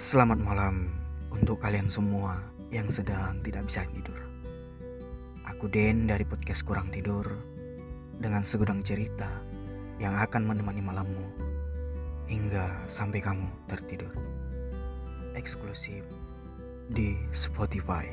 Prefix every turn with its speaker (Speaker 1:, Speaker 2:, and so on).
Speaker 1: Selamat malam untuk kalian semua yang sedang tidak bisa tidur. Aku Den dari podcast Kurang Tidur dengan segudang cerita yang akan menemani malammu hingga sampai kamu tertidur. Eksklusif di Spotify.